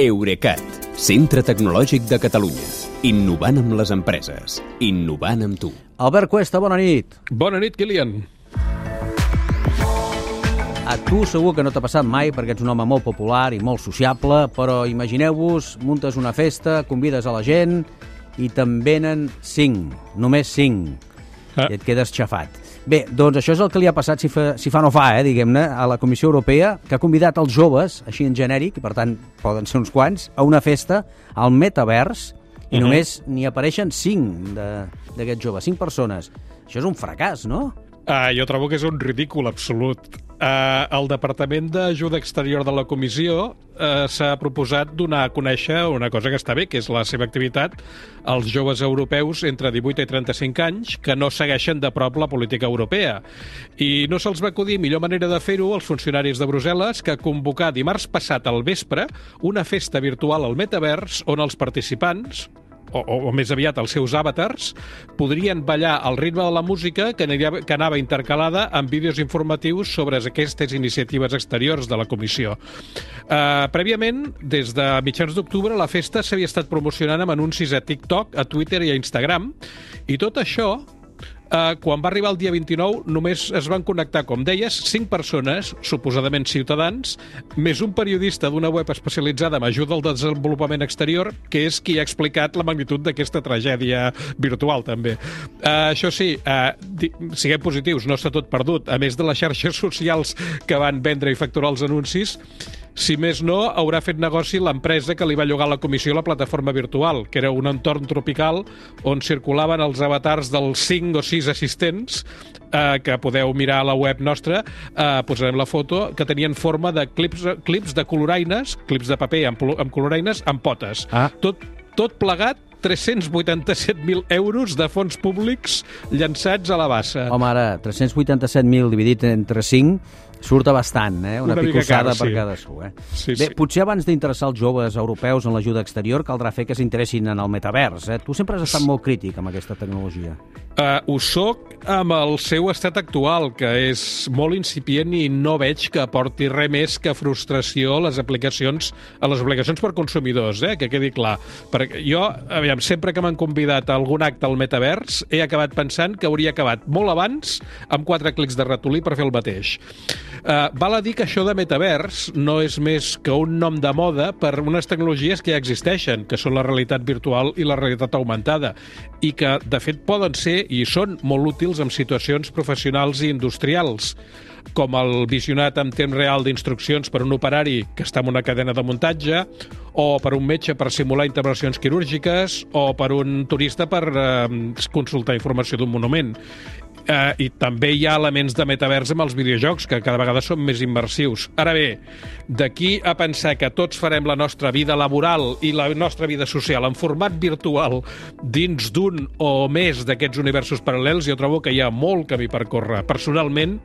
Eurecat, centre tecnològic de Catalunya. Innovant amb les empreses. Innovant amb tu. Albert Cuesta, bona nit. Bona nit, Kilian. A tu segur que no t'ha passat mai perquè ets un home molt popular i molt sociable, però imagineu-vos, muntes una festa, convides a la gent i te'n venen cinc, només cinc, Ah. i et quedes xafat. Bé, doncs això és el que li ha passat, si fa, si fa no fa, eh, diguem-ne, a la Comissió Europea, que ha convidat els joves, així en genèric, i per tant poden ser uns quants, a una festa al metavers, i Mhm. només n'hi apareixen cinc de- d'aquests joves, cinc persones. Això és un fracàs, no? Uh, jo trobo que és un ridícul absolut. Uh, el Departament d'Ajuda Exterior de la Comissió uh, s'ha proposat donar a conèixer una cosa que està bé, que és la seva activitat als joves europeus entre 18 i 35 anys que no segueixen de prop la política europea. I no se'ls va acudir millor manera de fer-ho als funcionaris de Brussel·les que convocar dimarts passat al vespre una festa virtual al metavers on els participants, o, o, més aviat els seus avatars, podrien ballar al ritme de la música que, aniria, que anava intercalada amb vídeos informatius sobre aquestes iniciatives exteriors de la comissió. Uh, prèviament, des de mitjans d'octubre, la festa s'havia estat promocionant amb anuncis a TikTok, a Twitter i a Instagram, i tot això Uh, quan va arribar el dia 29, només es van connectar, com deies, cinc persones, suposadament ciutadans, més un periodista d'una web especialitzada en ajuda al desenvolupament exterior, que és qui ha explicat la magnitud d'aquesta tragèdia virtual, també. Uh, això sí, di- siguem positius, no està tot perdut. A més de les xarxes socials que van vendre i facturar els anuncis, si més no, haurà fet negoci l'empresa que li va llogar a la comissió la plataforma virtual, que era un entorn tropical on circulaven els avatars dels 5 o 6 assistents eh, que podeu mirar a la web nostra, eh, posarem la foto, que tenien forma de clips, clips de coloraines, clips de paper amb, amb coloraines, amb potes. Ah. Tot, tot plegat 387.000 euros de fons públics llançats a la bassa. Home, ara, 387.000 dividit entre 5 surt bastant, eh? Una, Una picossada per sí. cadascú, eh? Sí, Bé, sí. potser abans d'interessar els joves europeus en l'ajuda exterior caldrà fer que s'interessin en el metavers, eh? Tu sempre has estat molt crític amb aquesta tecnologia. Uh, ho soc amb el seu estat actual, que és molt incipient i no veig que aporti res més que frustració a les aplicacions, a les obligacions per consumidors, eh? que quedi clar. Perquè jo, aviam, sempre que m'han convidat a algun acte al metavers, he acabat pensant que hauria acabat molt abans amb quatre clics de ratolí per fer el mateix. Uh, val a dir que això de metavers no és més que un nom de moda per unes tecnologies que ja existeixen, que són la realitat virtual i la realitat augmentada, i que, de fet, poden ser i són molt útils en situacions professionals i industrials, com el visionat en temps real d'instruccions per un operari que està en una cadena de muntatge, o per un metge per simular intervencions quirúrgiques, o per un turista per eh, consultar informació d'un monument. Uh, I també hi ha elements de metavers amb els videojocs, que cada vegada són més immersius. Ara bé, d'aquí a pensar que tots farem la nostra vida laboral i la nostra vida social en format virtual dins d'un o més d'aquests universos paral·lels, jo trobo que hi ha molt camí per córrer. Personalment,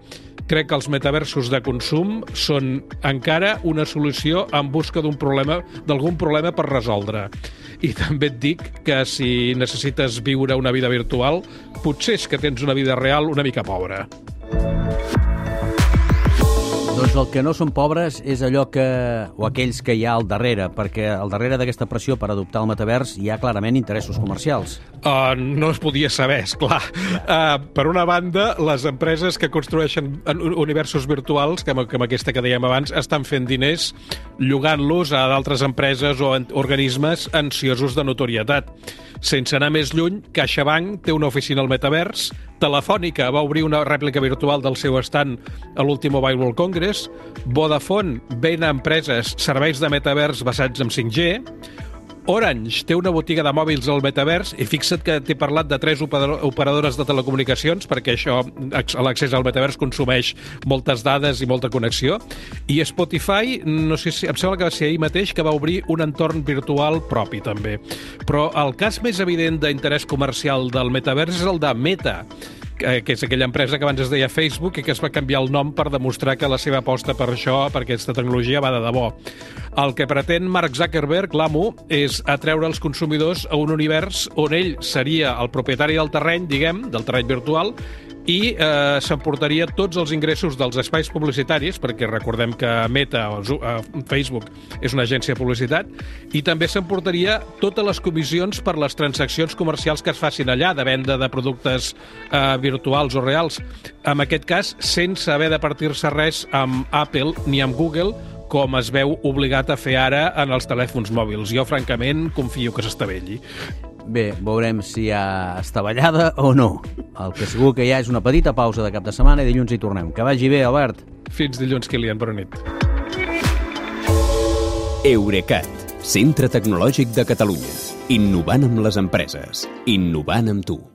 crec que els metaversos de consum són encara una solució en busca d'un problema d'algun problema per resoldre. I també et dic que si necessites viure una vida virtual, potser és que tens una vida real una mica pobra. Doncs el que no són pobres és allò que... o aquells que hi ha al darrere, perquè al darrere d'aquesta pressió per adoptar el metavers hi ha clarament interessos comercials. Uh, no es podia saber, és clar. Uh, per una banda, les empreses que construeixen en- universos virtuals, com, com aquesta que dèiem abans, estan fent diners llogant-los a d'altres empreses o organismes ansiosos de notorietat. Sense anar més lluny, CaixaBank té una oficina al metavers, Telefònica va obrir una rèplica virtual del seu estant a l'últim Mobile World Congress, Vodafone ven a empreses serveis de metavers basats en 5G, Orange té una botiga de mòbils al metavers i fixa't que t'he parlat de tres operador- operadores de telecomunicacions perquè això, ac- l'accés al metavers consumeix moltes dades i molta connexió i Spotify, no sé si, em sembla que va ser ahir mateix que va obrir un entorn virtual propi també. Però el cas més evident d'interès comercial del metavers és el de Meta, que és aquella empresa que abans es deia Facebook i que es va canviar el nom per demostrar que la seva aposta per això, per aquesta tecnologia, va de debò. El que pretén Mark Zuckerberg, l'amo, és atreure els consumidors a un univers on ell seria el propietari del terreny, diguem, del terreny virtual, i eh, s'emportaria tots els ingressos dels espais publicitaris, perquè recordem que Meta, o eh, Facebook, és una agència de publicitat, i també s'emportaria totes les comissions per les transaccions comercials que es facin allà, de venda de productes eh, virtuals o reals. En aquest cas, sense haver de partir-se res amb Apple ni amb Google, com es veu obligat a fer ara en els telèfons mòbils. Jo, francament, confio que s'estavelli. Bé, veurem si hi ha estavellada o no. El que segur que hi ha és una petita pausa de cap de setmana i dilluns hi tornem. Que vagi bé, Albert. Fins dilluns, Kilian. Bona nit. Eurecat, centre tecnològic de Catalunya. Innovant amb les empreses. Innovant amb tu.